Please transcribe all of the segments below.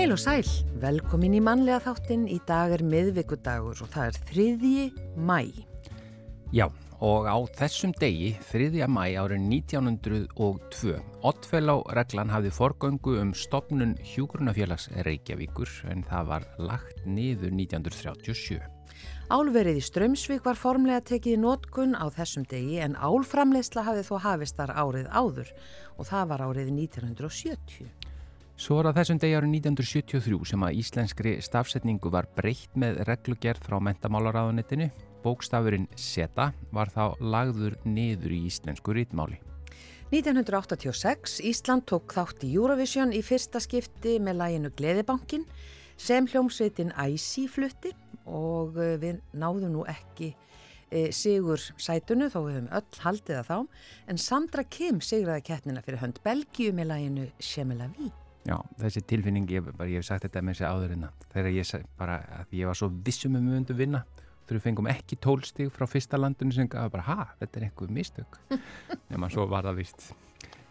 Heil og sæl, velkomin í mannlega þáttin. Í dag er miðvíkudagur og það er þriðji mæ. Já, og á þessum degi, þriðja mæ árið 1902, Ottfellow reglan hafði forgöngu um stopnun Hjúgrunafélags Reykjavíkur en það var lagt niður 1937. Álverið í Strömsvík var formlega tekið í nótkun á þessum degi en álframleysla hafði þó hafistar árið áður og það var árið 1970. Svo var það þessum degi árið 1973 sem að íslenskri stafsetningu var breytt með reglugerð frá mentamálaráðunettinu. Bókstafurinn SETA var þá lagður niður í íslensku rítmáli. 1986 Ísland tók þátt í Eurovision í fyrsta skipti með læginu Gleðibankin sem hljómsveitin Æsi flutti og eh, við náðum nú ekki e, sigur sætunu þó við höfum öll haldið að þá en Sandra Kim sigraði keppnina fyrir hönd Belgíu með læginu Shemela Ví. Já, þessi tilfinning, ég, bara, ég hef sagt þetta með þessi áðurina, þegar ég bara, að ég var svo vissum um að vinna þegar við fengum ekki tólstíg frá fyrsta landinu sem gaf bara, ha, þetta er einhver mistök nema svo var það vist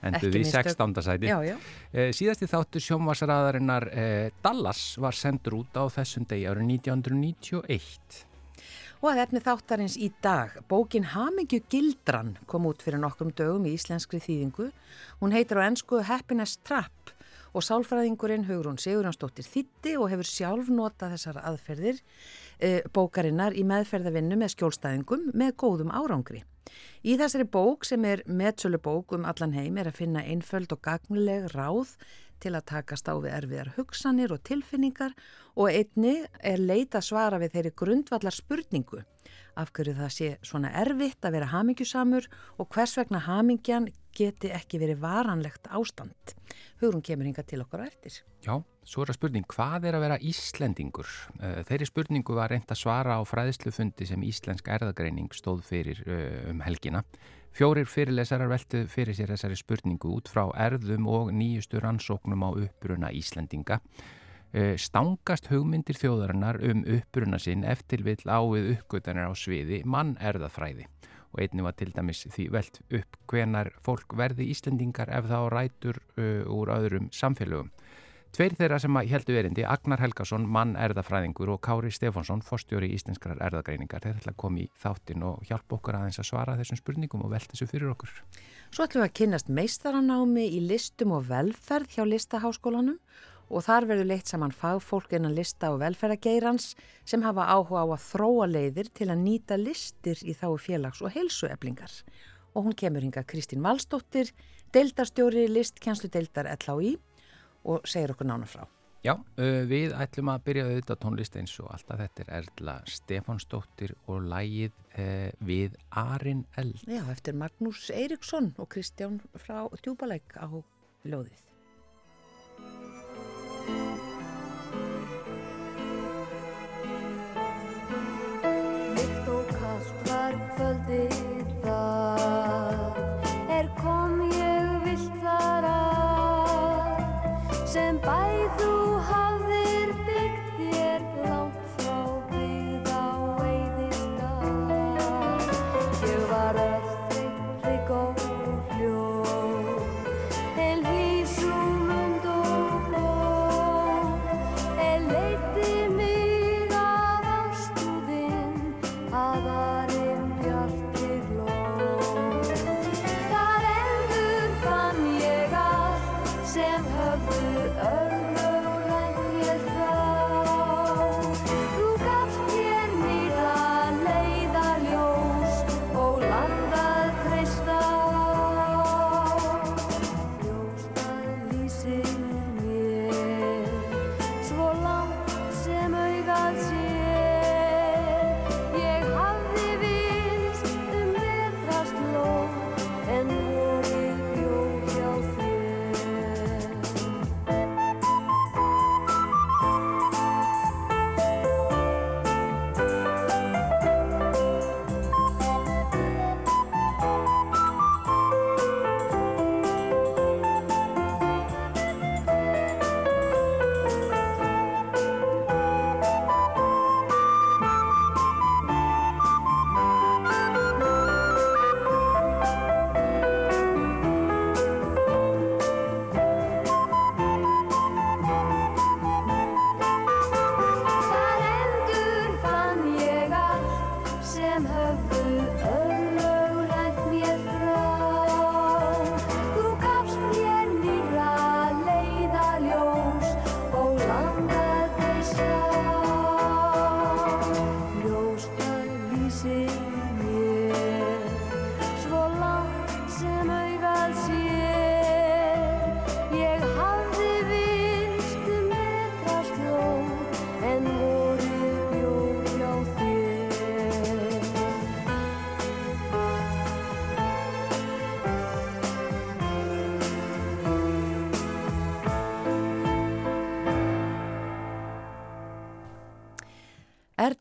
enduð í 16. sæti já, já. Eh, síðasti þáttu sjónvarsraðarinnar eh, Dallas var sendur út á þessum degi árið 1991 Og að efni þáttarins í dag, bókin Hamingju Gildran kom út fyrir nokkrum dögum í íslenskri þýðingu. Hún heitir á ennsku Happiness Trap og sálfræðingurinn Hugrún Sigurjónsdóttir þitti og hefur sjálf notað þessar aðferðir e, bókarinnar í meðferðavinnu með skjólstæðingum með góðum árangri. Í þessari bók sem er meðsölu bók um allan heim er að finna einföld og gagnuleg ráð til að takast á við erfiðar hugsanir og tilfinningar og einni er leita svara við þeirri grundvallar spurningu af hverju það sé svona erfitt að vera hamingjusamur og hvers vegna hamingjan geti ekki verið varanlegt ástand. Hugrun kemur hinga til okkar á eftir. Já, svo er að spurning, hvað er að vera Íslendingur? Eh, þeirri spurningu var reynd að svara á fræðislufundi sem Íslensk erðagreining stóð fyrir eh, um helgina. Fjórir fyrirlesarar veltu fyrir sér þessari spurningu út frá erðum og nýjustu rannsóknum á uppbruna Íslendinga. Eh, stangast hugmyndir þjóðarinnar um uppbruna sinn eftir vill ávið uppgötanir á sviði mann erðafræði og einni var til dæmis því velt upp hvenar fólk verði Íslendingar ef þá rætur uh, úr öðrum samfélögum. Tveir þeirra sem heldur verindi, Agnar Helgason, mann erðafræðingur og Kári Stefánsson, forstjóri í Íslenskrar erðagreiningar, þeir ætla að koma í þáttin og hjálpa okkur aðeins að svara þessum spurningum og velta þessu fyrir okkur. Svo ætlum við að kynast meistaranámi í listum og velferð hjá listaháskólanum og þar verður leitt saman fagfólk innan lista og velferðageirans sem hafa áhuga á að þróa leiðir til að nýta listir í þá félags- og heilsueflingar. Og hún kemur hinga Kristín Valstóttir, deildarstjóri listkjænslu deildar LHI og segir okkur nána frá. Já, við ætlum að byrja auðvitað tónlist eins og alltaf þetta er Erla Stefánsdóttir og lægið eh, við Arin Eld. Já, eftir Magnús Eiríksson og Kristján frá Djúbalæk á ljóðið.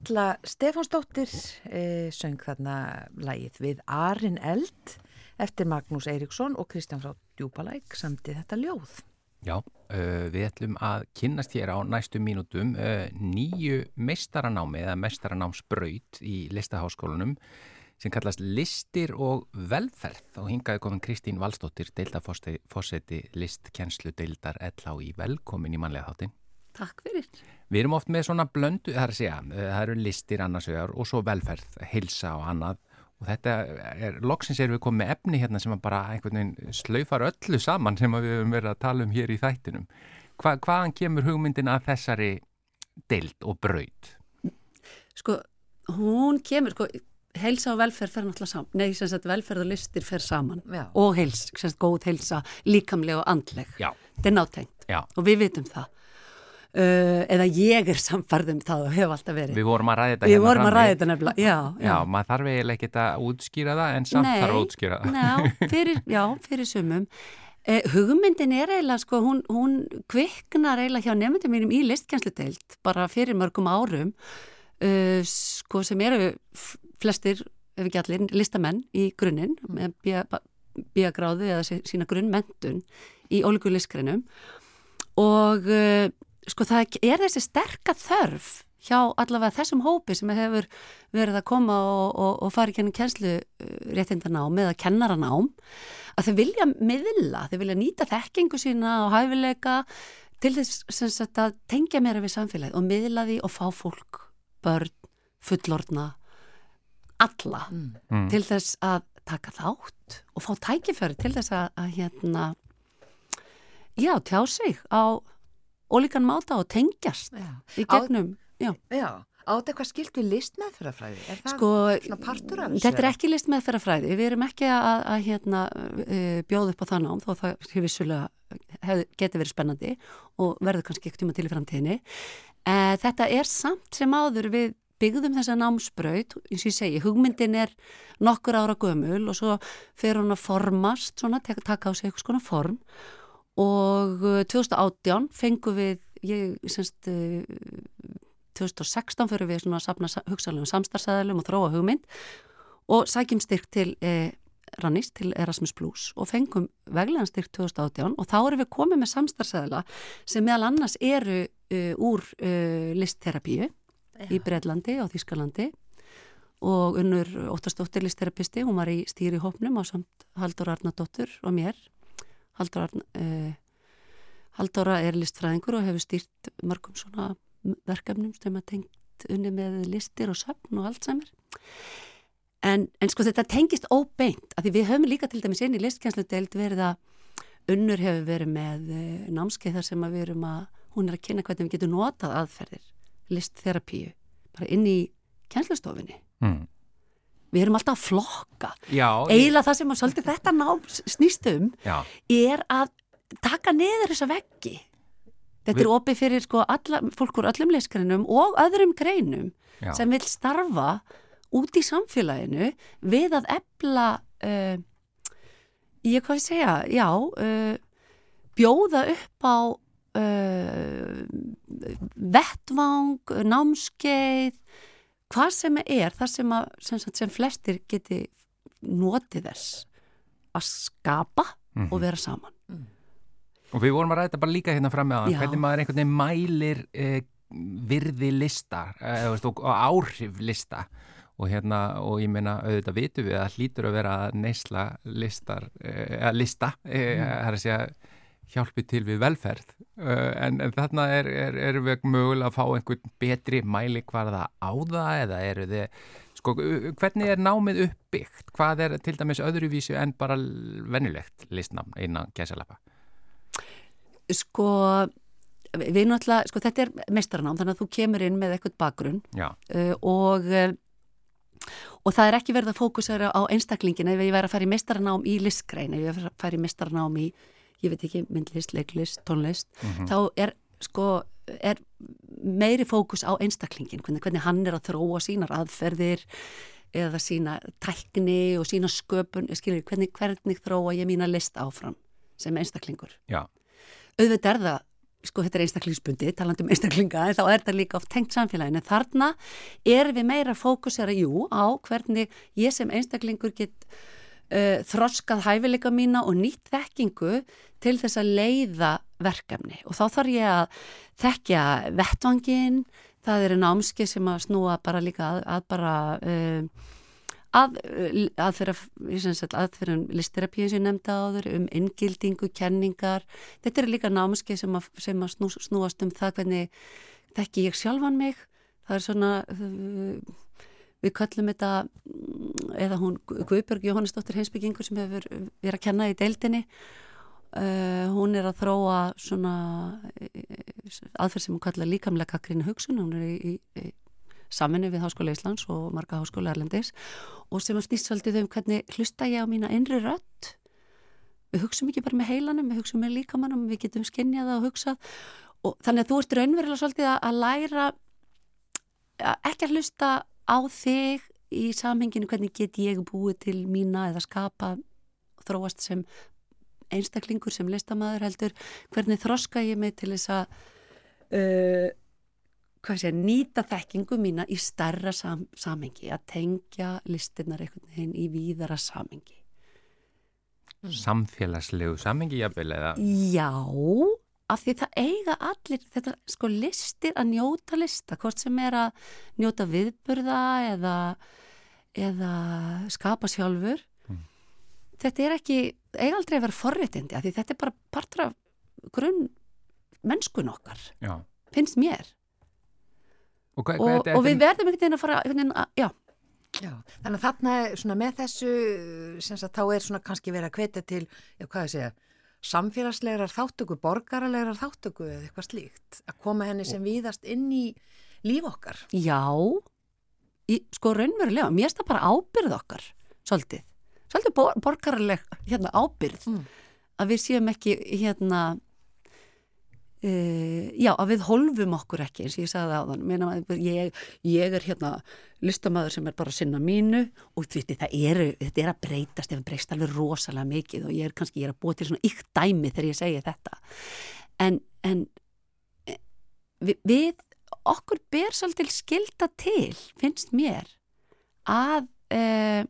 Erla Stefánsdóttir e, söng þarna lagið við Arin Eld eftir Magnús Eiríksson og Kristján frá Djúpalæk samti þetta ljóð. Já, uh, við ætlum að kynnast hér á næstu mínútum uh, nýju mestaranámi eða mestaranámsbraut í listaháskólanum sem kallast Listir og velferð og hingaði komin Kristín Valstóttir deildafosseti listkjenslu deildar ellá í velkomin í manlega þáttin. Takk fyrir. Við erum oft með svona blöndu, það er að segja, það eru listir annars vegar og svo velferð, hilsa og annað og þetta er, loksins erum við komið með efni hérna sem bara einhvern veginn slaufar öllu saman sem við höfum verið að tala um hér í þættinum. Hva, hvaðan kemur hugmyndin að þessari deild og braud? Sko, hún kemur, sko, heilsa og velferð fer náttúrulega saman, nei, sem sagt velferð og listir fer saman Já. og heils, sem sagt góð heilsa, líkamlega og andleg. Já. Þetta er nátengt Já. og við vitum það. Uh, eða ég er samfarðum það og hef alltaf verið. Við vorum að ræða þetta Við hérna vorum að ræða þetta nefnilega, já. Já, maður þarf eiginlega ekki að útskýra það en samt þarf að útskýra það. Nei, fyrir, já, fyrir sumum. Eh, hugmyndin er eiginlega, sko, hún, hún kviknar eiginlega hjá nefndum mínum í listkjænsludeild bara fyrir mörgum árum, uh, sko, sem eru flestir, ef ekki allir, listamenn í grunninn, með bíagráðu eða sí- sína grunnmentun í ólíku listgreinum og uh, sko það er þessi sterka þörf hjá allavega þessum hópi sem hefur verið að koma og, og, og fara í kennum kennslu réttindanám eða kennaranám að þau vilja miðla, þau vilja nýta þekkingu sína og hæfileika til þess sagt að tengja meira við samfélagið og miðla því og fá fólk, börn, fullorna, alla Mm. til þess að taka þátt og fá tækifæri til þess að, að hérna já, tjá sig á ólíkan máta og tengjast Já. í gegnum, já, Já, átt eitthvað skilt við listmeðfyrafræði? Er það sko svona partur af þessu? þetta er ekki list með fyrrafræði við erum ekki að, að hérna uh, bjóða upp á það nám þó það er vissulega geti verið spennandi og verður kannski ekkert tíma til í framtíðinni uh, þetta er samt sem áður við byggðum þessa námsbraut, eins og ég segi, hugmyndin er nokkur ára gömul og svo fer hún að formast, svona, taka á sig eitthvað skona form og uh, 2018 fengum við, ég semst, uh, 2016 fyrir við svona að sapna hugsalegum samstarfsæðalum og þróa hugmynd og sækjum styrk til eh, Rannís, til Erasmus Plus og fengum veglegan styrk 2018 og þá erum við komið með samstarfsæðala sem meðal annars eru uh, úr uh, listterapíu í Breitlandi og Þískalandi og unnur óttastóttir listterapisti, hún var í stýri hópnum á samt Haldur Arnardóttur og mér Haldur Arn, uh, Halldóra er listfræðingur og hefur stýrt mörgum svona verkefnum sem að tengt unni með listir og söfn og allt samir en, en sko þetta tengist óbeint af því við höfum líka til dæmis inn í listkjænsludeild verið að unnur hefur verið með uh, námskeið þar sem að við erum að hún er að kynna hvernig við getum notað aðferðir listþerapíu bara inn í kjænslustofinni Mm. Við erum alltaf að flokka. Já, eiginlega það sem að svolítið þetta nám snýst um já, er að taka niður þessa veggi. Þetta Við- er opið fyrir sko alla, fólk úr öllum leyskrænum og öðrum greinum já. sem vil starfa út í samfélaginu við að ebla uh, ég hvað ég segja já, uh, bjóða upp á uh, vettvang námskeið hvað sem er, það sem, að, sem, sagt, sem flestir geti notið þess að skapa Mhm. og vera saman. Og við vorum að ræða þetta bara líka hérna fram með það, hvernig maður einhvern veginn mælir eh, virði lista eh, veist, og, og áhrif lista. Og hérna, og ég meina auðvitað vitum við að hlýtur að vera að neysla listar, eh, eða lista eh, það er að segja hjálpi til við velferð. Uh, en, en þarna er, er, er við mögulega að fá einhvern betri mæli hvað það á það eða eru þið sko, hvernig er námið uppbyggt? Hvað er til dæmis öðruvísu en bara venjulegt listnám innan gæsalappa? Sko við náttúrulega, sko þetta er meistaranám þannig að þú kemur inn með eitthvað bakgrunn. Uh, og uh, og það er ekki verið að fókusera á einstaklingin ef ég væri að fara í meistaranám í listgrein ef ég væri að fara í meistaranám í ég veit ekki, myndlist, leiklist, tónlist þá er sko er meiri fókus á einstaklingin hvernig, hvernig hann er að þróa sínar aðferðir eða sína tækni og sína sköpun skilur, hvernig, hvernig þróa ég mína list áfram sem einstaklingur? Já, auðvitað er það sko þetta er einstaklingsbundi, talandi um einstaklinga en þá er þetta líka oft tengt samfélagin en þarna er við meira fókusera jú á hvernig ég sem einstaklingur get uh, þroskað hæfileika mína og nýtt þekkingu til þess að leiða verkefni. Og þá þarf ég að þekkja vettvangin, það eru námski sem að snúa bara líka að, að bara uh, að, aðferðum listerapíu sem ég nefndi áður um inngildingu, kenningar. Þetta eru líka námski sem að, sem að snú, snúast um það hvernig þekki ég sjálfan mig. Það er svona við köllum þetta eða hún Guðbjörg Jóhannesdóttir heimsbyggingur sem hefur verið að kenna í deildinni uh, hún er að þróa svona aðferð sem hún kalla líkamlega kakrínu hugsun. Hún er í, í saminu við Háskóla Íslands og marga Háskóla Erlendis. Og sem að snýst svolítið um hvernig hlusta ég á mína innri rött við hugsaum ekki bara með heilanum við hugsaum með líkamannum, við getum skinnjað og hugsað. Og þannig að þú ert raunverulega svolítið að læra ekki að hlusta á þig í samhenginu hvernig get ég búið til mína eða skapa þróast sem einstaklingur sem listamæður heldur hvernig þroska ég mig til þess að uh, sé, nýta þekkingu mína í starra sam, samengi, að tengja listinnar einhvern veginn í víðara samengi. Mm. Samfélagslegu samengi jafnvel eða? Já, af því það eiga allir, þetta sko listir að njóta lista, hvort sem er að njóta viðburða eða, eða skapa sjálfur. Mm. Þetta er ekki, eiga aldrei að vera forréttindi, af því þetta er bara partra grunn mennskun okkar, Já. finnst mér. Og, hva, og, og við verðum einhvern veginn að fara, veginn að, já. Já, þannig að þarna svona með þessu, sagt, þá er svona kannski verið að kvetja til, já hvað ég segja, samfélagslegar þáttöku, borgaralegar þáttöku eða eitthvað slíkt, að koma henni sem víðast inn í líf okkar. Já, í, sko raunverulega, mér það bara ábyrð okkar, svolítið, svolítið borgaraleg hérna, ábyrð, mm. að við séum ekki hérna Uh, já, að við holfum okkur ekki eins og ég sagði á þann ég, ég er hérna listamæður sem er bara að sinna mínu og því, það er, þetta er að breytast ef það breyst alveg rosalega mikið og ég er kannski ég er að búa til svona ykt dæmi þegar ég segi þetta. En, en eh, við, við okkur ber svolítil skilda til finnst mér að uh,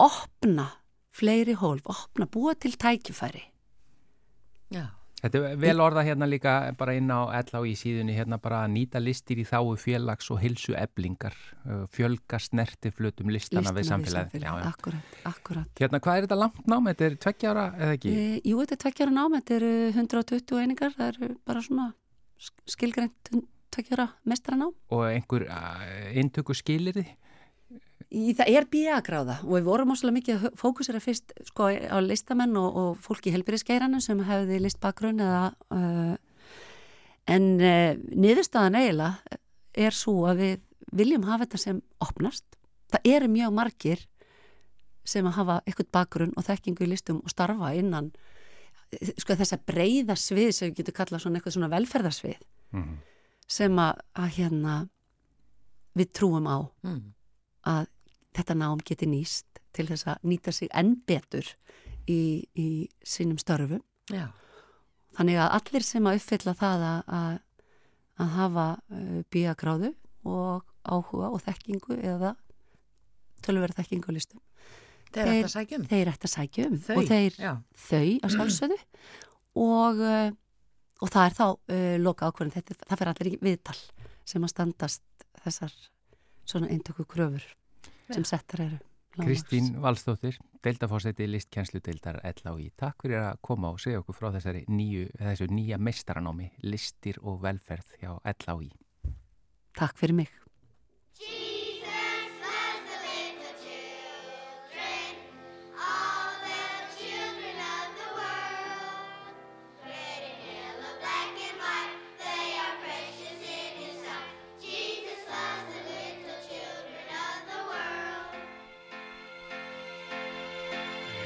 opna fleiri hólf, opna, búa til tækifæri. Já Þetta er vel orða hérna líka bara inn á ell á í síðunni hérna bara að nýta listir í þáu félags og hilsu eblingar, fjölga snertiflutum listana, listana við samfélagi. Akkurat, akkurat. Hérna hvað er þetta langt nám? Þetta er tveggjára eða ekki? E, jú, þetta er tveggjára nám, þetta er 120 einingar, það er bara svona skilgreint tveggjára mestara nám. Og einhver uh, intöku skilir þið? Í, það er bíagráða og við vorum óslulega mikið að fókusera fyrst sko, á listamenn og, og fólki í helbyrðisgeiranum sem hefði listbakgrunn eða uh, en uh, niðurstaðan eiginlega er svo að við viljum hafa þetta sem opnast. Það eru mjög margir sem að hafa eitthvað bakgrunn og þekkingu í listum og starfa innan sko, þess að breyða svið sem við getum kallað svona eitthvað svona velferðarsvið mm -hmm. sem að, að hérna við trúum á mm. að þetta nám geti nýst til þess að nýta sig enn betur í, í sínum störfum. Já. Þannig að allir sem að uppfylla það að, að, að hafa uh, bíagráðu og áhuga og þekkingu eða tölverð þekkingu á listum. Þeir ætti að sækjum. Þeir ætti að sækjum þau, og þeir, já. þau að sjálfsögðu og, uh, og það er þá uh, loka ákvörðin, þetta, það fer allir í viðtal sem að standast þessar svona eintöku kröfur sem settar eru. Kristín Valstóttir, deildafórseti listkjænslu deildar LHI. Takk fyrir að koma og segja okkur frá þessari nýju, þessu nýja mestaranámi, listir og velferð hjá LHI. Takk fyrir mig.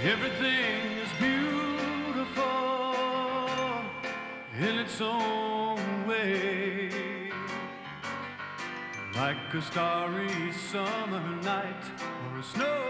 Everything is beautiful in its own way. Like a starry summer night or a snow-covered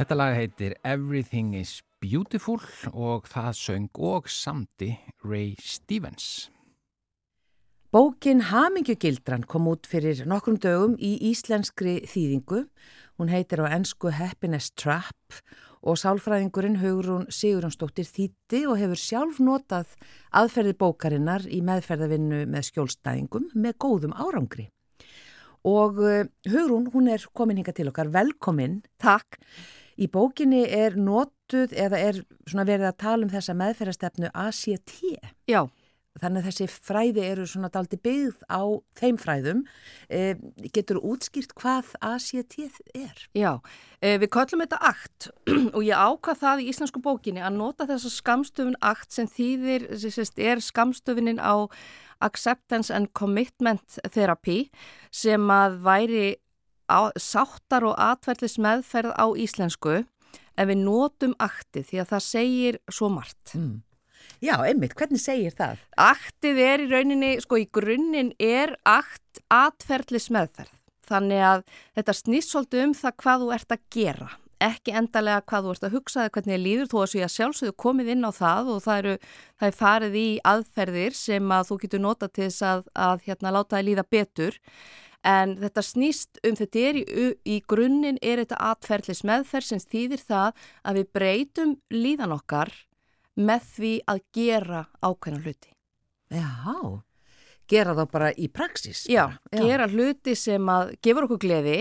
Þetta lag heitir Everything is Beautiful og það söng og samti Ray Stevens. Bókin Hamingjugildran kom út fyrir nokkrum dögum í íslenskri þýðingu. Hún heitir á ennsku Happiness Trap og sálfræðingurinn Hugrún Sigurjónsdóttir þýtti og hefur sjálf notað aðferði bókarinnar í meðferðavinnu með skjólstæðingum með góðum árangri. Og uh, Hugrún, hún er komin hinga til okkar, velkomin. Takk. Í bókinni er notuð eða er svona verið að tala um þessa meðferðastefnu ACT. Já, Þannig að þessi fræði eru svona daldi byggð á þeim fræðum. Eh, getur útskýrt hvað ACT er? já. E, við köllum þetta akt og ég ákvað það í íslensku bókinni að nota þessa skamstöfun akt sem þýðir, sést, er skamstöfunin á Acceptance and Commitment Therapy sem að væri á, sáttar og atverðlis meðferð á íslensku ef við notum aktið því að það segir svo margt. Mm. Já, einmitt, hvernig segir það? Aktið er í rauninni, sko í grunninn er akt atferðlis meðferð. Þannig að þetta snýst svolítið um það hvað þú ert að gera. Ekki endalega hvað þú ert að hugsa eða hvernig þið líður þó að svo ég sjálfsögðu komið inn á það og það, eru, það er farið í aðferðir sem að þú getur nota til þess að, að hérna, láta það líða betur. En þetta snýst um þetta er í, í grunninn er þetta atferðlis meðferð sem þýðir það að við breytum líðan okkar með því að gera ákveðna hluti. Já, gera þá bara í praxis? Já, bara. gera hluti sem að gefur okkur gleði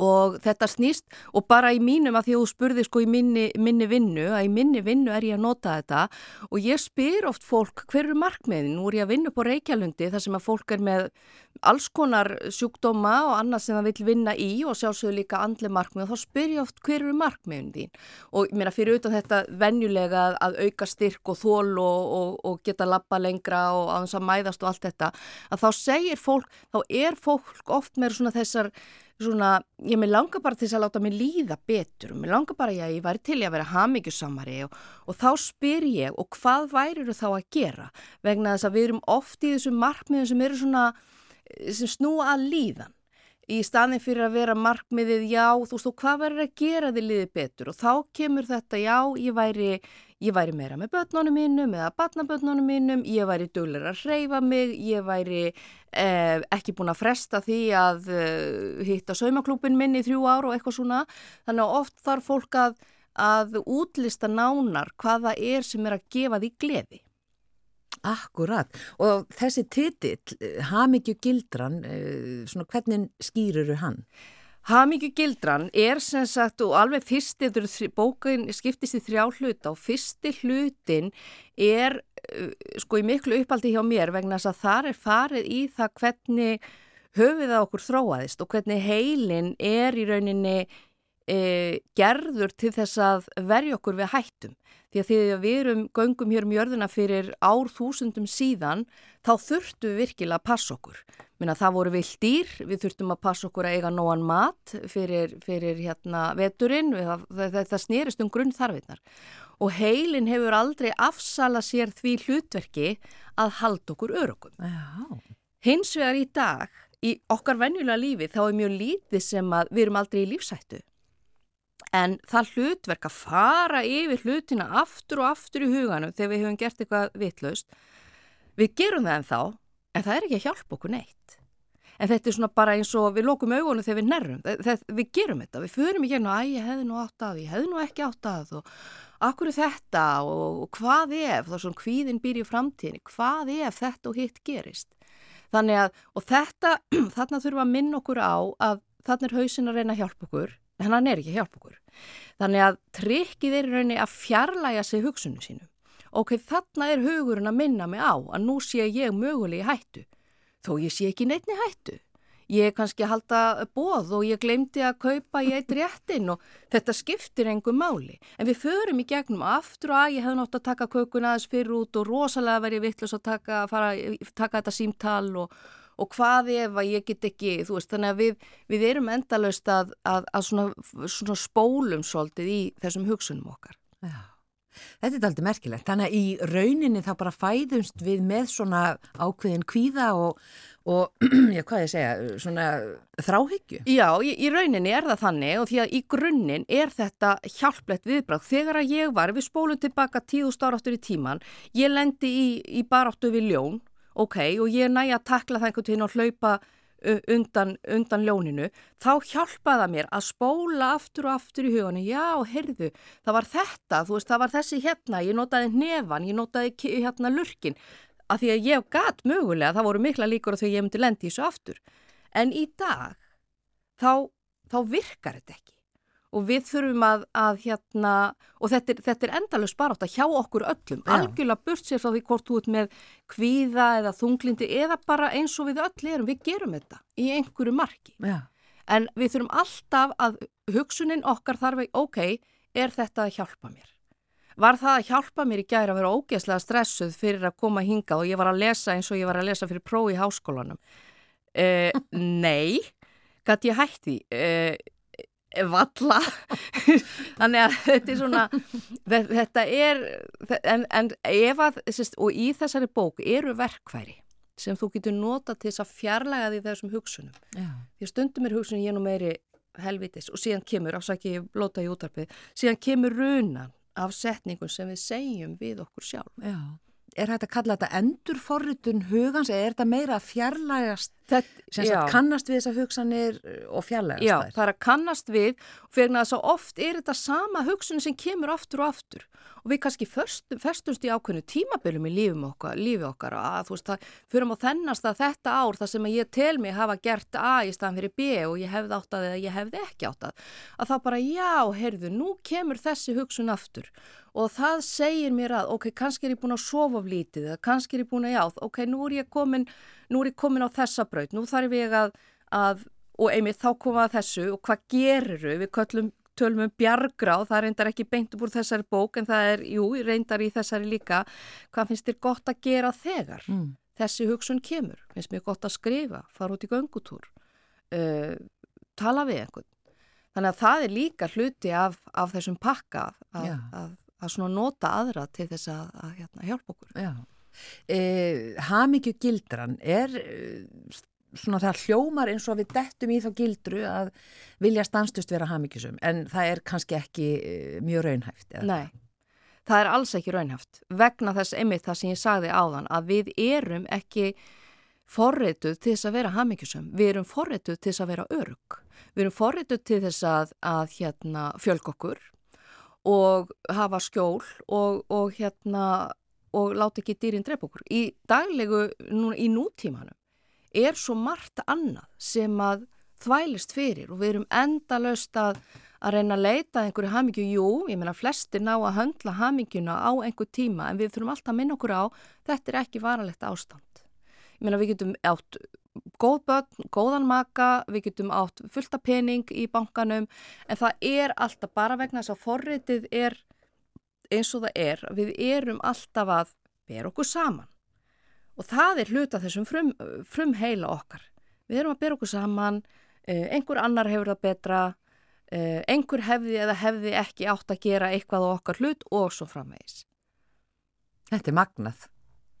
og þetta snýst og bara í mínum að því að þú spurði sko í minni, minni vinnu, að í minni vinnu er ég að nota þetta. Og ég spyr oft fólk hver eru markmiðin, nú er ég að vinna á Reykjalundi þar sem að fólk er með alls konar sjúkdóma og annað sem það vil vinna í og sjálfsögur líka andli markmið. Og þá spyr ég oft hver eru markmiðin þín? Og ég meina fyrir auðvitað þetta venjulega að, að auka styrk og þól og, og, og geta lappa lengra og að þess að mæðast og allt þetta að þá segir fólk, þá er fólk oft með svona þessar svona, ég með langar bara til þess að láta mig líða betur. Og mér langar bara að ég væri til að vera hamingjusamari og, og þá spyr ég og hvað værir þá að gera? Vegna þess að við erum oft í þessum markmiðum sem eru svona sem snúa að líðan. Í staðin fyrir að vera markmiðið já, þú veist, og hvað verður að gera þið liðið betur? Og þá kemur þetta já, ég væri, ég væri meira með börnunum mínum eða barnabörnunum mínum, ég væri duglir að hreyfa mig, ég væri eh, ekki búin að fresta því að eh, hitta saumaklúpin minn í þrjú ár og eitthvað svona, þannig að oft þarf fólk að, að útlista nánar hvaða er sem er að gefa því gleði. Akkurat og þessi titill, Hamingju Gildran, eh, svona hvernig skýruru hann? Hamingju Gildran er sem sagt og alveg fyrsti, bókin skiptist í þrjá hluta og fyrsti hlutin er eh, sko í miklu uppaldi hjá mér vegna þess að þar er farið í það hvernig höfuð það okkur þróaðist og hvernig heilin er í rauninni e, gerður til þess að verja okkur við hættum. Því að því að við erum göngum hér um jörðuna fyrir ár þúsundum síðan, þá þurftu við virkilega að passa okkur. Minna, það voru vilt dýr, við þurftum að passa okkur að eiga nóan mat fyrir, fyrir hérna, veturinn, þetta snýrist um grunn þarfinnar. Og heilin hefur aldrei afsala sér því hlutverki að halda okkur örugum. Hins vegar í dag, í okkar venjulega lífi, þá er mjög lítið sem að við erum aldrei í lífsættu. En það hlutverk að fara yfir hlutina aftur og aftur í huganum þegar við höfum gert eitthvað vitlaust, við gerum það en þá, en það er ekki að hjálpa okkur neitt. En þetta er svona bara eins og við lókum augunum þegar við nerrum, við gerum þetta, við förum í gernu að ég hefði nú átt að, ég hefði nú ekki átt að og akkur er þetta og, og hvað ef, þá svona hvíðin býr í framtíðinni, hvað ef þetta og hitt gerist. Þannig að, og þetta, þarna þurfum að minna okkur á að þarna er hausin að reyna að hjálpa okkur, en hann er ekki að hjálpa okkur. Þannig að trikkið er rauninni að fjarlæga sig hugsunum sínum. Ok, þarna er hugurinn að minna mig á að nú sé ég mögulegi hættu. Þó ég sé ekki neittni hættu. Ég er kannski að halda bóð og ég glemdi að kaupa í eitt réttin og þetta skiptir engum máli. En við förum í gegnum aftur og að ég hef nátt að taka kökun aðeins fyrir út og rosalega verið vittlust að taka, fara, taka þetta símtal og og hvað ef að ég get ekki, þú veist, þannig að við, við erum endalust að, að, að svona, svona spólum svolítið í þessum hugsunum okkar. Já, þetta er aldrei merkilegt. Þannig að í rauninni þá bara fæðumst við með svona ákveðin kvíða og, og já, hvað ég segja, svona þráhyggju. Já, í, í rauninni er það þannig og því að í grunninn er þetta hjálplegt viðbráð. Þegar að ég var, við spólum tilbaka tíðust áráttur í tíman, ég lendi í, í baráttu við ljón ok, og ég næja að takla það einhvern veginn og hlaupa undan, undan ljóninu, þá hjálpaða mér að spóla aftur og aftur í hugunni, já, heyrðu, það var þetta, þú veist, það var þessi hérna, ég notaði nefan, ég notaði hérna lurkin, að því að ég gæt mögulega, það voru mikla líkur að þau ég myndi lendi þessu aftur, en í dag, þá, þá virkar þetta ekki og við þurfum að, að hérna, og þetta er, þetta er endalust bara átt að hjá okkur öllum, Já. algjörlega burt sér frá því hvort þú ert með kvíða eða þunglindi eða bara eins og við öll erum, við gerum þetta í einhverju marki. Já. En við þurfum alltaf að hugsunin okkar þarf að, ok, er þetta að hjálpa mér? Var það að hjálpa mér í gæri að vera ógeðslega stressuð fyrir að koma hinga og ég var að lesa eins og ég var að lesa fyrir prófi í háskólanum? Uh, nei, gæti ég hætti því? Valla. Þannig að þetta er svona þetta er en, en ef að og í þessari bók eru verkværi sem þú getur nota til þess að fjarlæga því þessum hugsunum. Já. því stundum er hugsunum ég nú meiri helvitis. Og síðan kemur, ásaki ég blóta í útarpið síðan kemur runan af setningun sem við segjum við okkur sjálf. Já er hægt að kalla þetta endurforritun hugans eða er þetta meira að fjarlægast Þetta, kannast við þessar hugsanir og fjarlægast já, þær? Já, það er að kannast við og fyrir að svo oft er þetta sama hugsun sem kemur aftur og aftur. Og við kannski festumst í ákveðinu tímabilum í lífum okkar, lífi okkar að þú veist það fyrir á þennast að þetta ár það sem ég tel mig hafa gert A í staðan fyrir B og ég hefði átt að eða ég hefði ekki átt að að þá bara já, heyrðu, nú kemur þessi hugsun aftur og það segir mér að ok, kannski er ég búin að sofa of lítið eða kannski er ég búin að já, ok, nú er ég komin, nú er ég komin á þessa braut, nú þarf ég að, að og einmitt þá koma að þessu og hvað geruru, við köllum tölum um bjargráð, það reyndar ekki beint úr þessari bók en það er, jú, reyndar í þessari líka, hvað finnst þér gott að gera þegar mm. þessi hugsun kemur, finnst mér gott að skrifa, fara út í göngutúr, uh, tala við einhvern. Þannig að það er líka hluti af, af þessum pakka að, að, að svona nota aðra til þess að, að hérna, hjálpa okkur. Já. Eh, Hamingju gildran er, svona það hljómar eins og við dettum í þá gildru að vilja stanstust vera hafmyggjusum en það er kannski ekki eh, mjög raunhæft. Eða? Nei, það er alls ekki raunhæft vegna þess einmitt það sem ég sagði áðan að við erum ekki forreituð til þess að vera hafmyggjusum, við erum forreituð til þess að vera örug, við erum forreituð til þess að, að hérna, fjölg okkur og hafa skjól og, og hérna og láta ekki dýrin drepa okkur. Í daglegu, núna, í nútímanum er svo margt annað sem að þvælist fyrir og við erum endalöst að, að reyna að leita einhverju hamingju, jú, ég meina flestir ná að höndla hamingjuna á einhver tíma en við þurfum alltaf að minna okkur á þetta er ekki varalegt ástand. Ég meina við getum átt góð börn, góðan maka, við getum átt fullta pening í bankanum en það er alltaf bara vegna þess að forritið er eins og það er, við erum alltaf að bera okkur saman og það er hluta þessum frum, frum heila okkar. Við erum að bera okkur saman, eh, einhver annar hefur það betra, eh, einhver hefði eða hefði ekki átt að gera eitthvað á okkar hlut og svo framvegis. Þetta er magnað.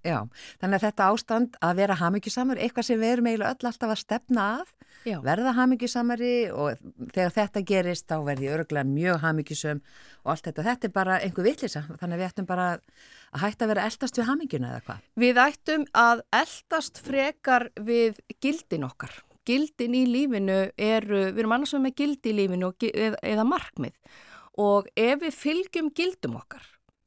Já, þannig að þetta ástand að vera hamingjusamur, eitthvað sem við erum eiginlega öll alltaf að stefna að, Já. verða hamingjusamari og þegar þetta gerist þá verði örgulega mjög hamingjusum og allt þetta. Þetta er bara einhver vitlisa, þannig að við ættum bara að hætta að vera eldast við hamingjuna eða hvað. Við ættum að eldast frekar við gildin okkar. Gildin í lífinu eru, við erum annars með gildi í lífinu eða markmið og ef við fylgjum gildum okkar,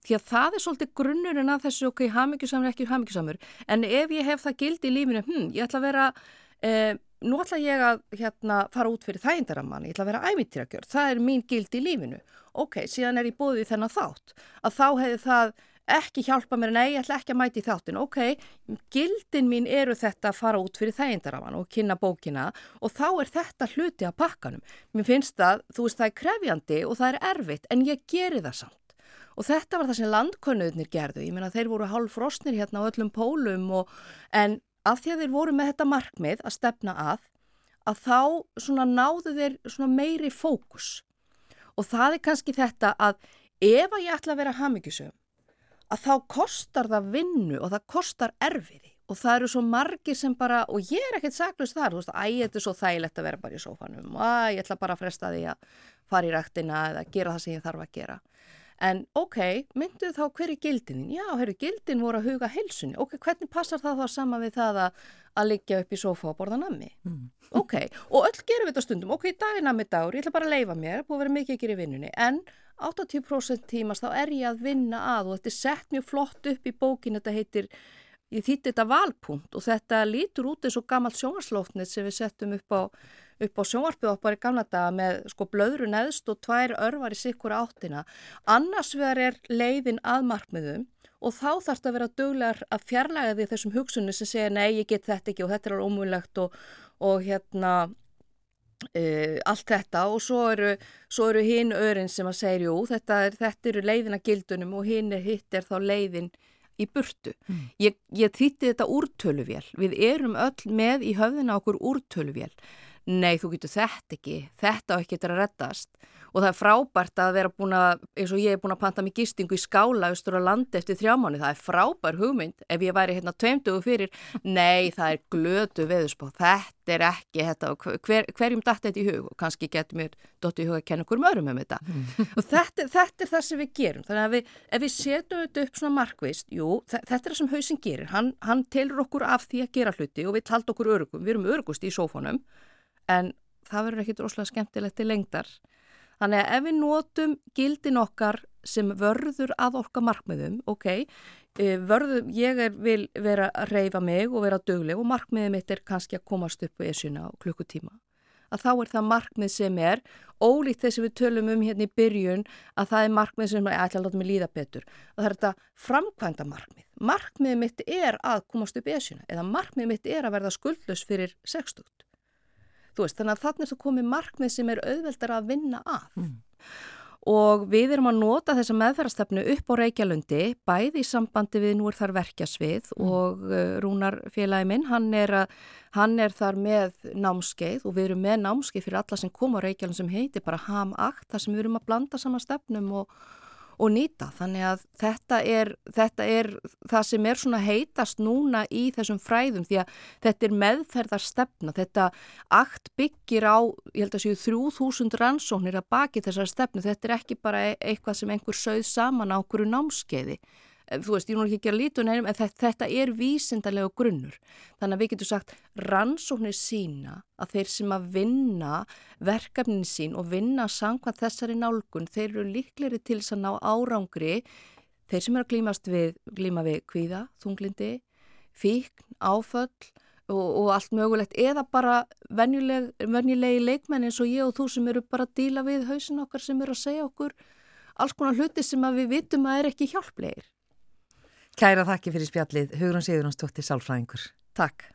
því að það er svolítið grunnurinn að þessu, ok, hamingjusamur, ekki hamingjusamur, en ef ég hef það gildi í lífinu, hm, ég ætla að vera, eh, nú ætla ég að hérna, fara út fyrir þægindaramann, ég ætla að vera æmintýragjörð, það er mín gildi í lífinu. Ok, síðan er ég búið í þennan þátt, að þá hefði það ekki hjálpa mér, nei, ég ætla ekki að mæti í þáttin, ok, gildin mín eru þetta að fara út fyrir þægindaramann og kynna bókina og þá er þetta hluti af pakkanum. Mér finnst það, þú veist, það er krefjandi og það er erfitt, en ég geri það samt. Og þetta var það sem landkönnuðnir gerðu, ég meina þeir voru hálf frosnir hérna á öllum pólum og, en af því að þeir voru með þetta markmið að stefna að, að þá svona náðu þeir svona meiri fókus. Og það er kannski þetta að ef að ég ætla að vera hafmyggjusum, að þá kostar það vinnu og það kostar erfiði og það eru svo margir sem bara, og ég er ekkert saklust þar, þú veist, æ, þetta er svo þægilegt að vera bara í sófanum, æ, ég ætla bara að fresta því að fara í ræktina eða gera það sem ég þarf að gera. En ok, myndu þá hver er gildin? Já, herru, gildin voru að huga helsunni. Ok, hvernig passar það þá saman við það að, að liggja upp í sófa og borða nammi? Ok, og öll gerum við þetta stundum. Ok, í dag er nammi dagur, ég ætla bara að leifa mér, búið að vera mikið gera í vinnunni. En 80% tímas þá er ég að vinna að og þetta er sett mjög flott upp í bókin, þetta heitir, ég þýtti þetta valpunkt og þetta lítur út eins og gammalt sjónvarslóftnið sem við settum upp á, upp á sjónvarpið okkar í gamla daga með sko blöðru neðst og tvær örvar í sikkur áttina. Annars vegar er leiðin að markmiðum og þá þarf þetta að vera döglegar að fjarlæga því þessum hugsunni sem segja nei, ég get þetta ekki og þetta er alveg ómúlegt og, og hérna Uh, allt þetta og svo eru, svo eru hinn örin sem að segja jú þetta, er, þetta eru leiðina gildunum og hinn er hitt er þá leiðin í burtu. Ég, ég þýtti þetta úrtöluvél. Við erum öll með í höfðina okkur úrtöluvél. Nei, þú getur þetta ekki. Þetta á ekki að reddast. Og það er frábært að vera búin að, eins og ég er búin að panta mig gistingu í skála austur á landi eftir þrjá mánu. Það er frábær hugmynd. Ef ég væri hérna tveimtugu fyrir, nei, það er glötu veðusbá. Þetta er ekki, þetta, hver, hverjum datt þetta í hug? Og kannski getur mér dott í hug að kenna okkur mörgum um þetta. Og þetta, þetta er það sem við gerum. Þannig að við, ef við setjum þetta upp svona markvist, jú, þetta er það sem hausin gerir. Hann, hann telur okkur af því að gera hluti og við í en það verður ekkit rosalega skemmtilegt til lengdar. Þannig að ef við notum gildin okkar sem vörður að okkar markmiðum, ok, vörðum, ég er, vil vera að reyfa mig og vera dögleg og markmiðið mitt er kannski að komast upp á esuna á klukkutíma. Að þá er það markmið sem er, ólíkt þess að við tölum um hérna í byrjun, að það er markmið sem er ætla að láta mig líða betur. Að það er þetta framkvæmda markmið. Markmiðið mitt er að komast upp á esuna eða markmiðið mitt er að verða skuldlös fyrir 60. Þú veist, þannig að þannig er það komið markmið sem er auðveldar að vinna að. Og við erum að nota þessa meðferðarstefnu upp á Reykjalundi, bæði í sambandi við nú er þar verkjasvið og uh, Rúnar félagi minn, hann er, að, hann er þar með námskeið og við erum með námskeið fyrir alla sem koma á Reykjalund sem heitir bara HAM-akt, þar sem við erum að blanda saman stefnum og, og nýta. Þannig að þetta er, þetta er það sem er svona heitast núna í þessum fræðum því að þetta er meðferðarstefna. Þetta akt byggir á, ég held að séu, 3000 rannsóknir að baki þessar stefnu. Þetta er ekki bara e-, eitthvað sem einhver sögð saman á okkur námskeiði. Eh, þú veist, ég nú ekki að lítu nefnum, en þetta, þetta er vísindarlega grunnur. Þannig að við getum sagt rannsóknir sína að þeir sem að vinna verkefnin sín og vinna sangvað þessari nálgun, þeir eru líkleri til þess að ná árangri, þeir sem eru að glímast við, glíma við kvíða, þunglindi, fíkn, áföll og, og allt mögulegt, eða bara venjuleg, venjulegi leikmenn eins og ég og þú sem eru bara að díla við hausin okkar sem eru að segja okkur alls konar hluti sem við vitum að er ekki hjálplegir. Kæra þakki fyrir spjallið, Hugrun Sigurðansdóttir Sálfræðingur. Takk.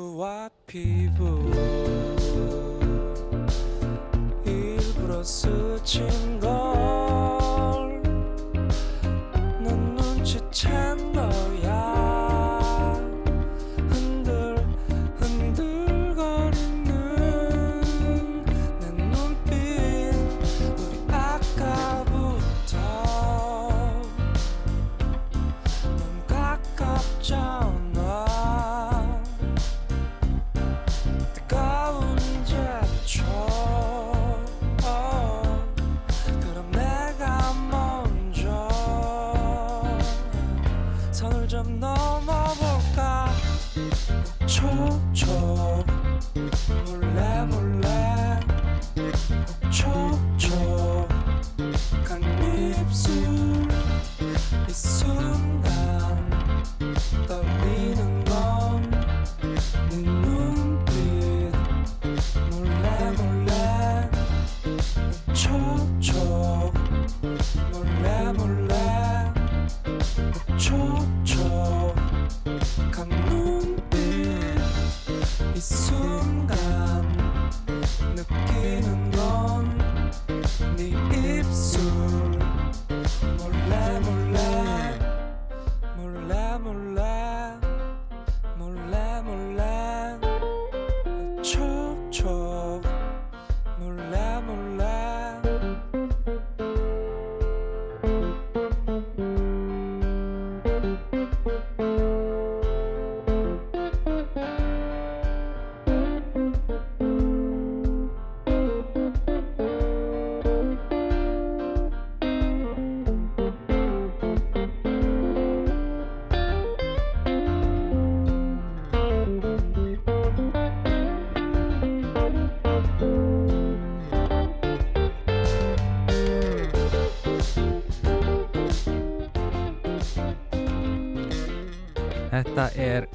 피부와 피부. 일부러 스친 걸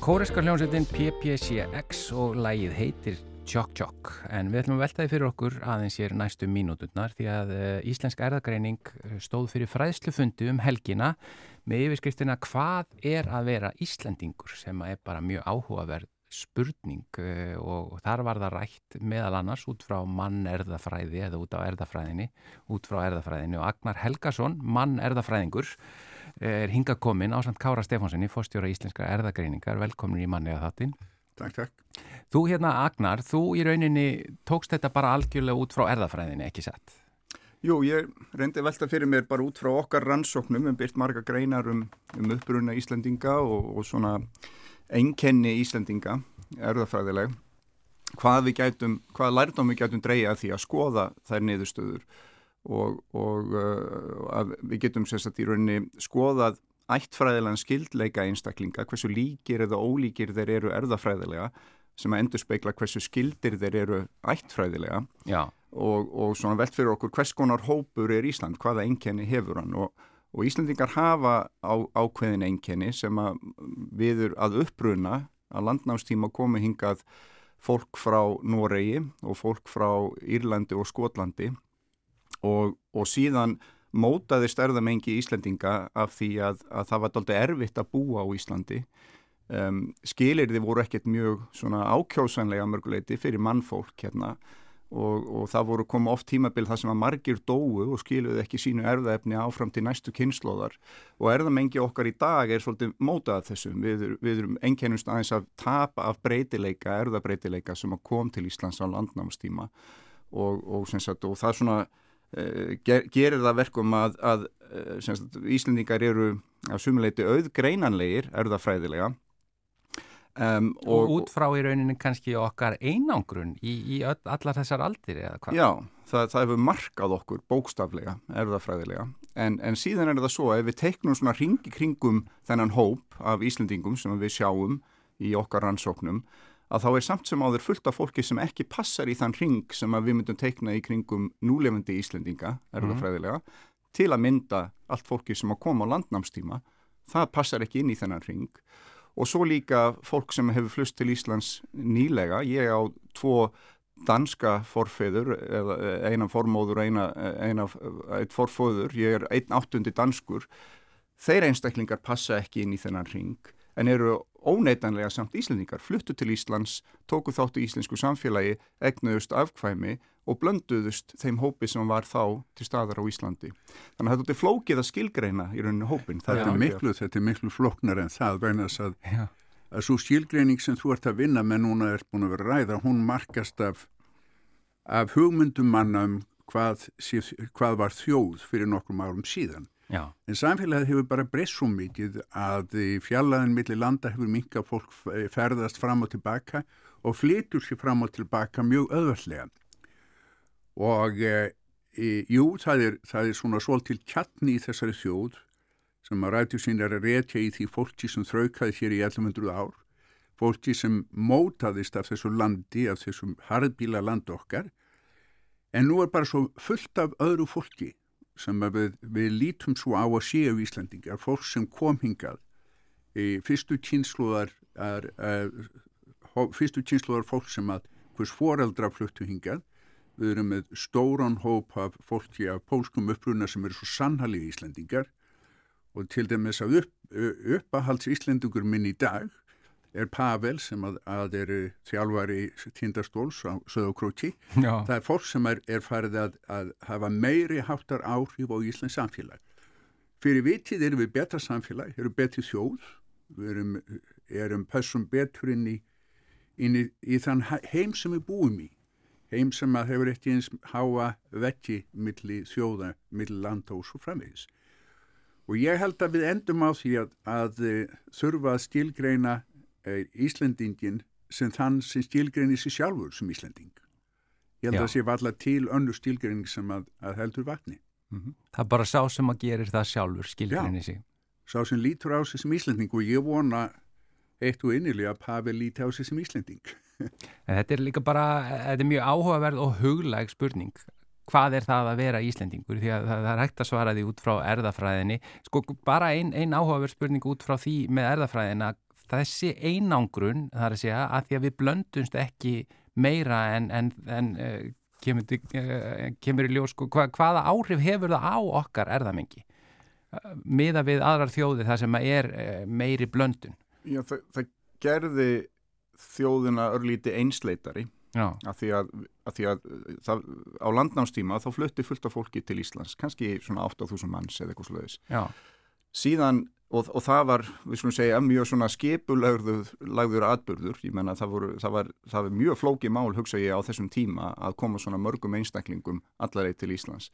kóreska hljómsveitin PPCX og lægið heitir Tjokk tjokk, en við ætlum að veltaði fyrir okkur aðeins hér næstu mínúturnar því að uh, Íslensk erðagreining eh, stóð fyrir fræðslufundi um helgina með yfirskriftina hvað er að vera Íslendingur? sem er bara mjög áhugaverð spurning uh, og, þar var það rætt meðal annars út frá mann erðafræði eða út á erðafræðinni, út frá erðafræðinni og Agnar Helgason, mann erðafræðingur, er hinga komin á samt Kára Stefánssoni, fórstjóra Íslenska erðagreiningar, velkomin í manni að þáttinn. Takk, takk. Þú hérna Agnar, þú í rauninni tókst þetta bara algjörlega út frá erðafræðinni, ekki satt? Jú, ég reyndi velta fyrir mér bara út frá okkar rannsóknum, við byrt marga greinar um, um uppbrunna Íslandinga og, og svona einkenni Íslandinga, erðafræðileg, hvað við gætum, hvað lærdom við gætum dreyja því að skoða þær niðurstöður og, og uh, við getum sérstaklega í rauninni skoðað ættfræðilegan skildleika einstaklinga, hversu líkir eða ólíkir þeir eru erðafræðilega sem að endur speikla hversu skildir þeir eru ættfræðilega. Og, og svona velt fyrir okkur hvers konar hópur er Ísland, hvaða einkenni hefur hann? Og, og Íslandingar hafa á, ákveðin einkenni sem að viður að uppruna að landnámstíma komi hingað fólk frá Noregi og fólk frá Írlandi og Skotlandi og, og síðan mótaði stærðamengi Íslandinga af því að, að það var doldið erfitt að búa á Íslandi. Um, skilirði voru ekkert mjög ákjósanlega mörguleiti fyrir mannfólk hérna og, og það voru koma oft tímabil þar sem að margir dóu og skiluði ekki sínu erðaefni áfram til næstu kynnslóðar og erðamengi okkar í dag er svolítið mótað þessum. Við, við erum einkennust aðeins að tapa af breytileika, erðabreytileika sem að kom til Íslands á landnámstíma og, og, sagt, og það er svona ger, gerir það verkum að, að eh, sagt, Íslendingar eru á sumuleiti auðgreinanlegir, erðafræðilega um, og, og út frá í rauninni kannski okkar einangrun í, í öll, allar þessar aldir eða hvað? Já, það, það hefur markað okkur bókstaflega, erðafræðilega en, en síðan er það svo að ef við teiknum svona ringi kringum þennan hóp af Íslendingum sem við sjáum í okkar rannsóknum að þá er samt sem áður fullt af fólki sem ekki passar í þann ring sem við myndum teikna í kringum núlefandi Íslendinga, erðafræðilega, mm. til að mynda allt fólki sem að koma á landnámstíma. Það passar ekki inn í þennan ring. Og svo líka fólk sem hefur flust til Íslands nýlega. Ég á tvo danska forfeður, eina formóður og eina, eina eitt forfóður. Ég er einn áttundi danskur. Þeir einstaklingar passa ekki inn í þennan ring en eru óneitanlega samt Íslendingar fluttu til Íslands, tóku þáttu íslensku samfélagi, egnuðust afkvæmi og blönduðust þeim hópi sem var þá til staðar á Íslandi. Þannig að þetta er flókið að skilgreina í rauninu hópin. Þetta er miklu, þetta er miklu flóknar en það vegnas að, að svo skilgreining sem þú ert að vinna með núna er búin að vera ræða, hún markast af, af hugmyndum manna um hvað, hvað var þjóð fyrir nokkrum árum síðan Já. En samfélagið hefur bara breyst svo mikið að fjallaðin millir landa hefur minka fólk ferðast fram og tilbaka og flytur sér fram og tilbaka mjög öðvöldlega. Og e, jú, það er, það er svona svolítil kjarni í þessari þjóð sem að rættu sín er að rétja í því fólki sem þraukaði hér í 1100 ár, fólki sem mótaðist af þessu landi, af þessum harðbíla land okkar, en nú er bara svo fullt af öðru fólki sem við, við lítum svo á að séu Íslandingar, fólk sem kom hingað í fyrstu kynsluðar er, er, fyrstu kynsluðar fólk sem að hvers foreldra fluttu hingað. Við erum með stóran hóp af fólki af pólskum uppruna sem eru svo sannhalið Íslandingar og til dæmis að upp, uppahalds Íslandingur minn í dag er Pavel sem að, að er þjálfari tindastóls á Söðokróti. Það er fólk sem er, er farið að, að hafa meiri háttar áhrif á Íslands samfélag. Fyrir vitið erum við betra samfélag, erum betri þjóð, við erum, erum passum betur inn í, inn í, í þann heim sem við búum í. Heim sem að hefur eftir eins háa vekki millir þjóða, millir landa og svo framvegis. Og ég held að við endum á því að, að þurfa að stílgreina Íslendingin sem þann sem stílgreinir sér sjálfur sem Íslending. Ég held Já. að það sé valla til önnu stílgreining sem að, að heldur vatni. Mm -hmm. Það er bara sá sem að gerir það sjálfur, stílgreinir sér. Sá sem lítur á sig sem Íslending og ég vona eitt og innilega að Pavel líti á sig sem Íslending. þetta er líka bara, þetta er mjög áhugaverð og huglæg spurning. Hvað er það að vera Íslendingur? Því að það er hægt að svara því út frá erðafræðinni. Sko bara einn ein áhugaverð spurning út frá því með erðafræðina þessi einangrun, það er að segja, að því að við blöndumst ekki meira en, en, en uh, kemur, uh, kemur í ljós, sko, hva, hvaða áhrif hefur það á okkar erðamengi? Uh, miða við aðrar þjóði það sem er meiri blöndun. Já, það, það gerði þjóðina örlíti einsleitari að því að, að, því að það, á landnámstíma þá flutti fullt af fólki til Íslands, kannski svona 8.000 manns eða eitthvað sluðis. já, Síðan, og, og það var, við skulum segja, mjög svona skipulagður lagður atbyrður, ég menna það, það, það var mjög flóki mál, hugsa ég, á þessum tíma að koma svona mörgum einstaklingum allarleið til Íslands.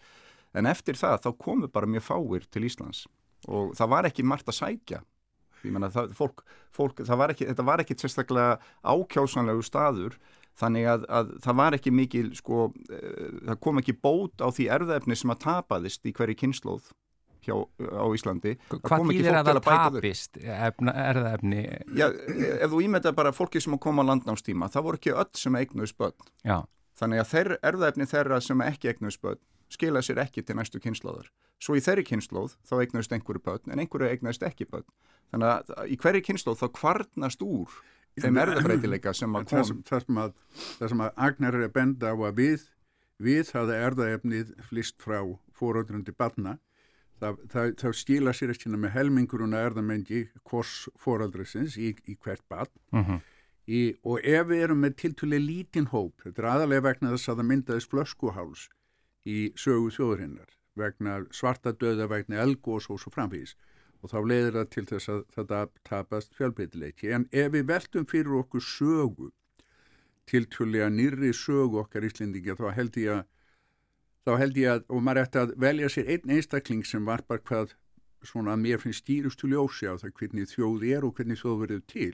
En eftir það, þá komu bara mjög fáir til Íslands og það var ekki margt að sækja. Ég menna, það, fólk, fólk, það var ekki, þetta var ekki sérstaklega ákjásanlegu staður, þannig að, að það var ekki mikil, sko, uh, það kom ekki bót á því erðefni sem að tapaðist í hverju kynnslóð hjá, á Íslandi. Það Hvað kom fólk að til það tapist efna, erðaefni? Já, ef þú ímynda bara fólki sem að koma á landnámstíma, það voru ekki öll sem eignuðs börn. Já, Þannig að þeir, erðaefni þeirra sem ekki eignuðs börn skila sér ekki til næstu kynnslóðar. Svo í þeirri kynnslóð þá eignuðst einhverju börn en einhverju eignuðst ekki börn. Þannig að í hverju kynnslóð þá kvarnast úr þeim erðabreitileika sem að það kom. sem, það sem að, það sem að Agnar er að benda á að við, við hafði erðaefnið flist frá fóröldrundi barna, það, það, það skila sér ekki með helminguruna erðamengi hvors fóröldrisins í, í hvert barn. Mhm, í, og ef við erum með tiltúlega lítinn hóp, þetta er aðalega vegna þess að það myndaðist flöskuháls í sögu þjóðurinnar, vegna svarta döða, vegna elgós og svo framvís og þá leiðir það til þess að þetta tapast fjölbreytileiki. En ef við veltum fyrir okkur sögu, tiltúlega nýrri sögu okkar Íslendinga, þá held ég að, þá held ég að, og maður ætti að velja sér einn einstakling sem var bara hvað svona að mér finnst stýrustu ljósi á það hvernig þjóð er og hvernig þjóð verður til,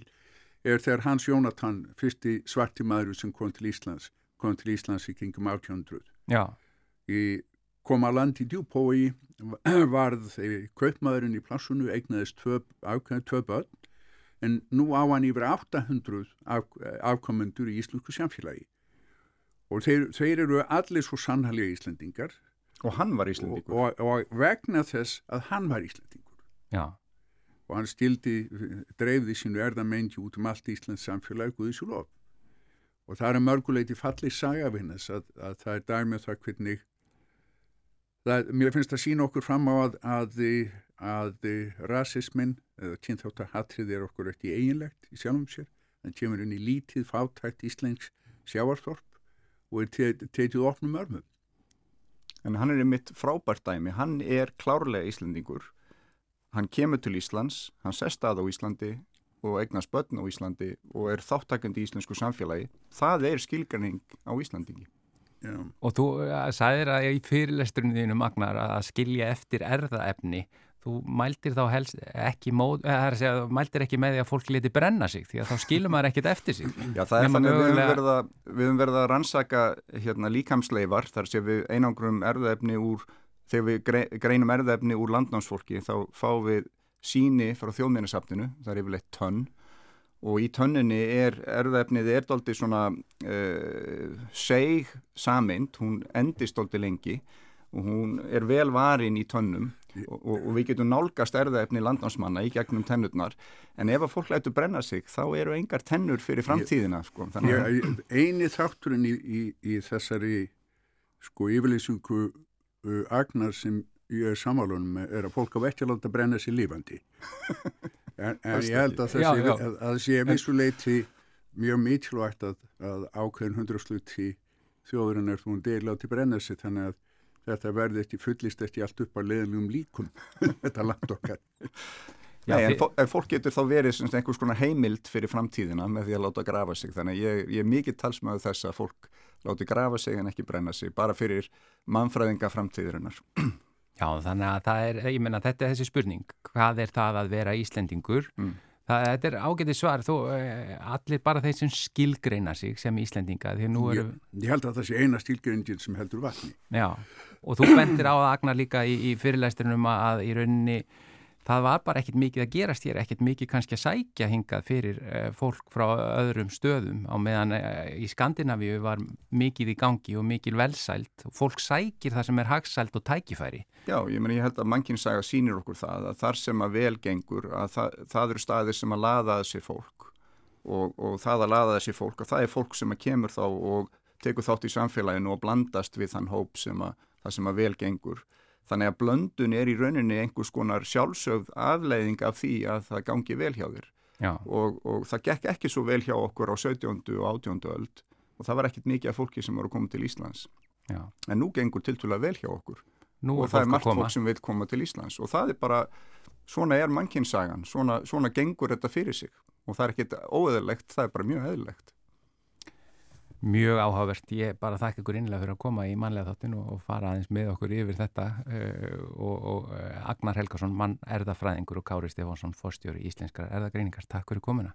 er þegar Hans Jónatan, fyrsti svarti maður sem kom til Íslands, kom til Íslands í kringum 1800 já, í kom að land í djúbói varð kaupmaðurinn í plassunu eignaðist ákveðin tvö börn en nú á hann yfir 800 af, afkomendur í íslensku samfélagi og þeir, þeir eru allir svo sannhallega Íslendingar. Og hann var og, Íslandíkur. og, og vegna þess að hann var Íslendingur. Já, og hann stildi, dreifði sínu erðamengi út um allt Íslands samfélag Guðis og og það er mörguleiti falli sagafinnes að, að það er dæmið það hvernig það, mér finnst að sína okkur fram á að, að, að rasismin eða kynþáttar hatrið er okkur ekki eiginlegt í sjálfum sér. Þannig kemur inn í lítið fátækt íslensk sjávarþorp og er te- tekið opnum örmum En hann er mitt frábært dæmi, hann er klárlega Íslandingur. Hann kemur til Íslands, hann sest að á Íslandi og eignast börn á Íslandi og er þáttakandi í íslensku samfélagi. Það er skilgarning á Íslandingi. Já. og þú uh, sagðir að í fyrirlesturinn þínu Magnar að skilja eftir erðaefni þú mæltir þá helst ekki móð, eða það er að segja, þú mæltir ekki með því að fólk leti brenna sig því að þá skilur maður ekkit eftir sig. Já, það er þannig við höfum verið verið að rannsaka hérna, líkamsleifar, þar sé við einangrum erðaefni úr, þegar við grei- greinum erðaefni úr landnámsfólki, þá fáum við síni frá þjóðminnesafninu, það er yfirleitt tönn og í tönninni er erðaefnið er doldi svona uh, seg samind, hún endist doldi lengi og hún er vel varin í tönnum og, og, og við getum nálgast erðaefni landnámsmanna í gegnum tennurnar en ef að fólk lætur brenna sig þá eru engar tennur fyrir framtíðina sko. að Ég, eini þátturinn í, í, í þessari sko yfirlýsingu uh, agnar sem ég er sammálunum með er að fólk á láta brenna sér lífandi en, en ég held að Já, þessi já. að, að sé vissuleiti mjög mikilvægt að, að ákveðin hundrasluti þjóðurinn er þú del láti brenna sér þannig að þetta verði ekki fullist ekki allt upp á leðlum líkum. Þetta land okkar. Já, Nei, en, en fólk getur þá verið einhvers konar heimild fyrir framtíðina með því að láta grafa sig. Þannig að ég, ég er mikið talsmaður þess að fólk láti grafa sig en ekki brenna sig bara fyrir mannfræðinga framtíðirinnar Já, þannig að það er, ég menna, þetta er þessi spurning, hvað er það að vera Íslendingur? Mm. Það, þetta er ágætið svar, þú, eh, allir bara þeir sem skilgreina sig sem Íslendinga, því nú eru, ég, ég held að það sé eina stílgrindin sem heldur vatni. Já, og þú bendir á að agna líka í, í fyrirlæsturinn um að í rauninni það var bara ekkit mikið að gerast hér, ekkit mikið kannski að sækja hingað fyrir uh, fólk frá öðrum stöðum. Á meðan uh, í Skandinavíu var mikið í gangi og mikið velsælt og fólk sækir það sem er hagsælt og tækifæri. Já, ég menn ég held að mannkinn saga sínir okkur það að þar sem að velgengur að það, það eru staðir sem að laða að sér fólk. Og, og það að laða að sér fólk og það er fólk sem að kemur þá og tekur þátt í samfélaginu og blandast við þann hóp sem að það sem að velgengur Þannig að blöndun er í rauninni einhvers konar sjálfsögð afleiðing af því að það gangi vel hjá þér og, og það gekk ekki svo vel hjá okkur á 17. og 18. öld og það var ekkit mikið af fólki sem voru komið til Íslands. Já. En nú gengur tiltúlega vel hjá okkur nú og það er margt fólk sem vil koma til Íslands og það er bara, svona er mannkynnsagan, svona, svona gengur þetta fyrir sig og það er ekkit óeðilegt, það er bara mjög eðilegt. Mjög áhugavert, ég bara þakka ykkur innlega fyrir að koma í manlega þáttinu og fara aðeins með okkur yfir þetta uh, og, og uh, Agnar Helgarsson, mann erðafræðingur og Kári Stefánsson, fórstjóri íslenskar erðagreiningar. Takk fyrir komuna.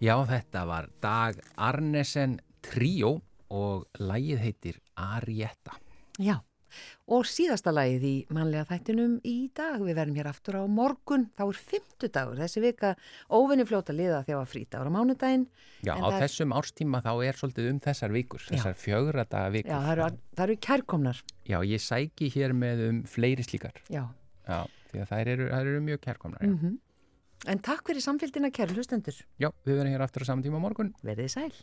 Já, þetta var Dag Arnesen Tríó og lægið heitir Arietta. Já, og síðasta lægið í manlega þættinum í dag. Við verðum hér aftur á morgun, þá er fymtudagur. Þessi vika óvinni fljóta liða þegar var frít ára mánudaginn. Já, á er... þessum árstíma þá er svolítið um þessar vikur, þessar fjögra daga vikur. Já, það eru, það eru kærkomnar. Já, ég sæki hér með um fleiri slíkar. Já. Já, því að þær eru, þær eru mjög kærkomnar, já. Mm -hmm. En takk fyrir samfélgina kæru hlustendur. Já, við verðum hér aftur á saman tíma á morgun. Verðið sæl.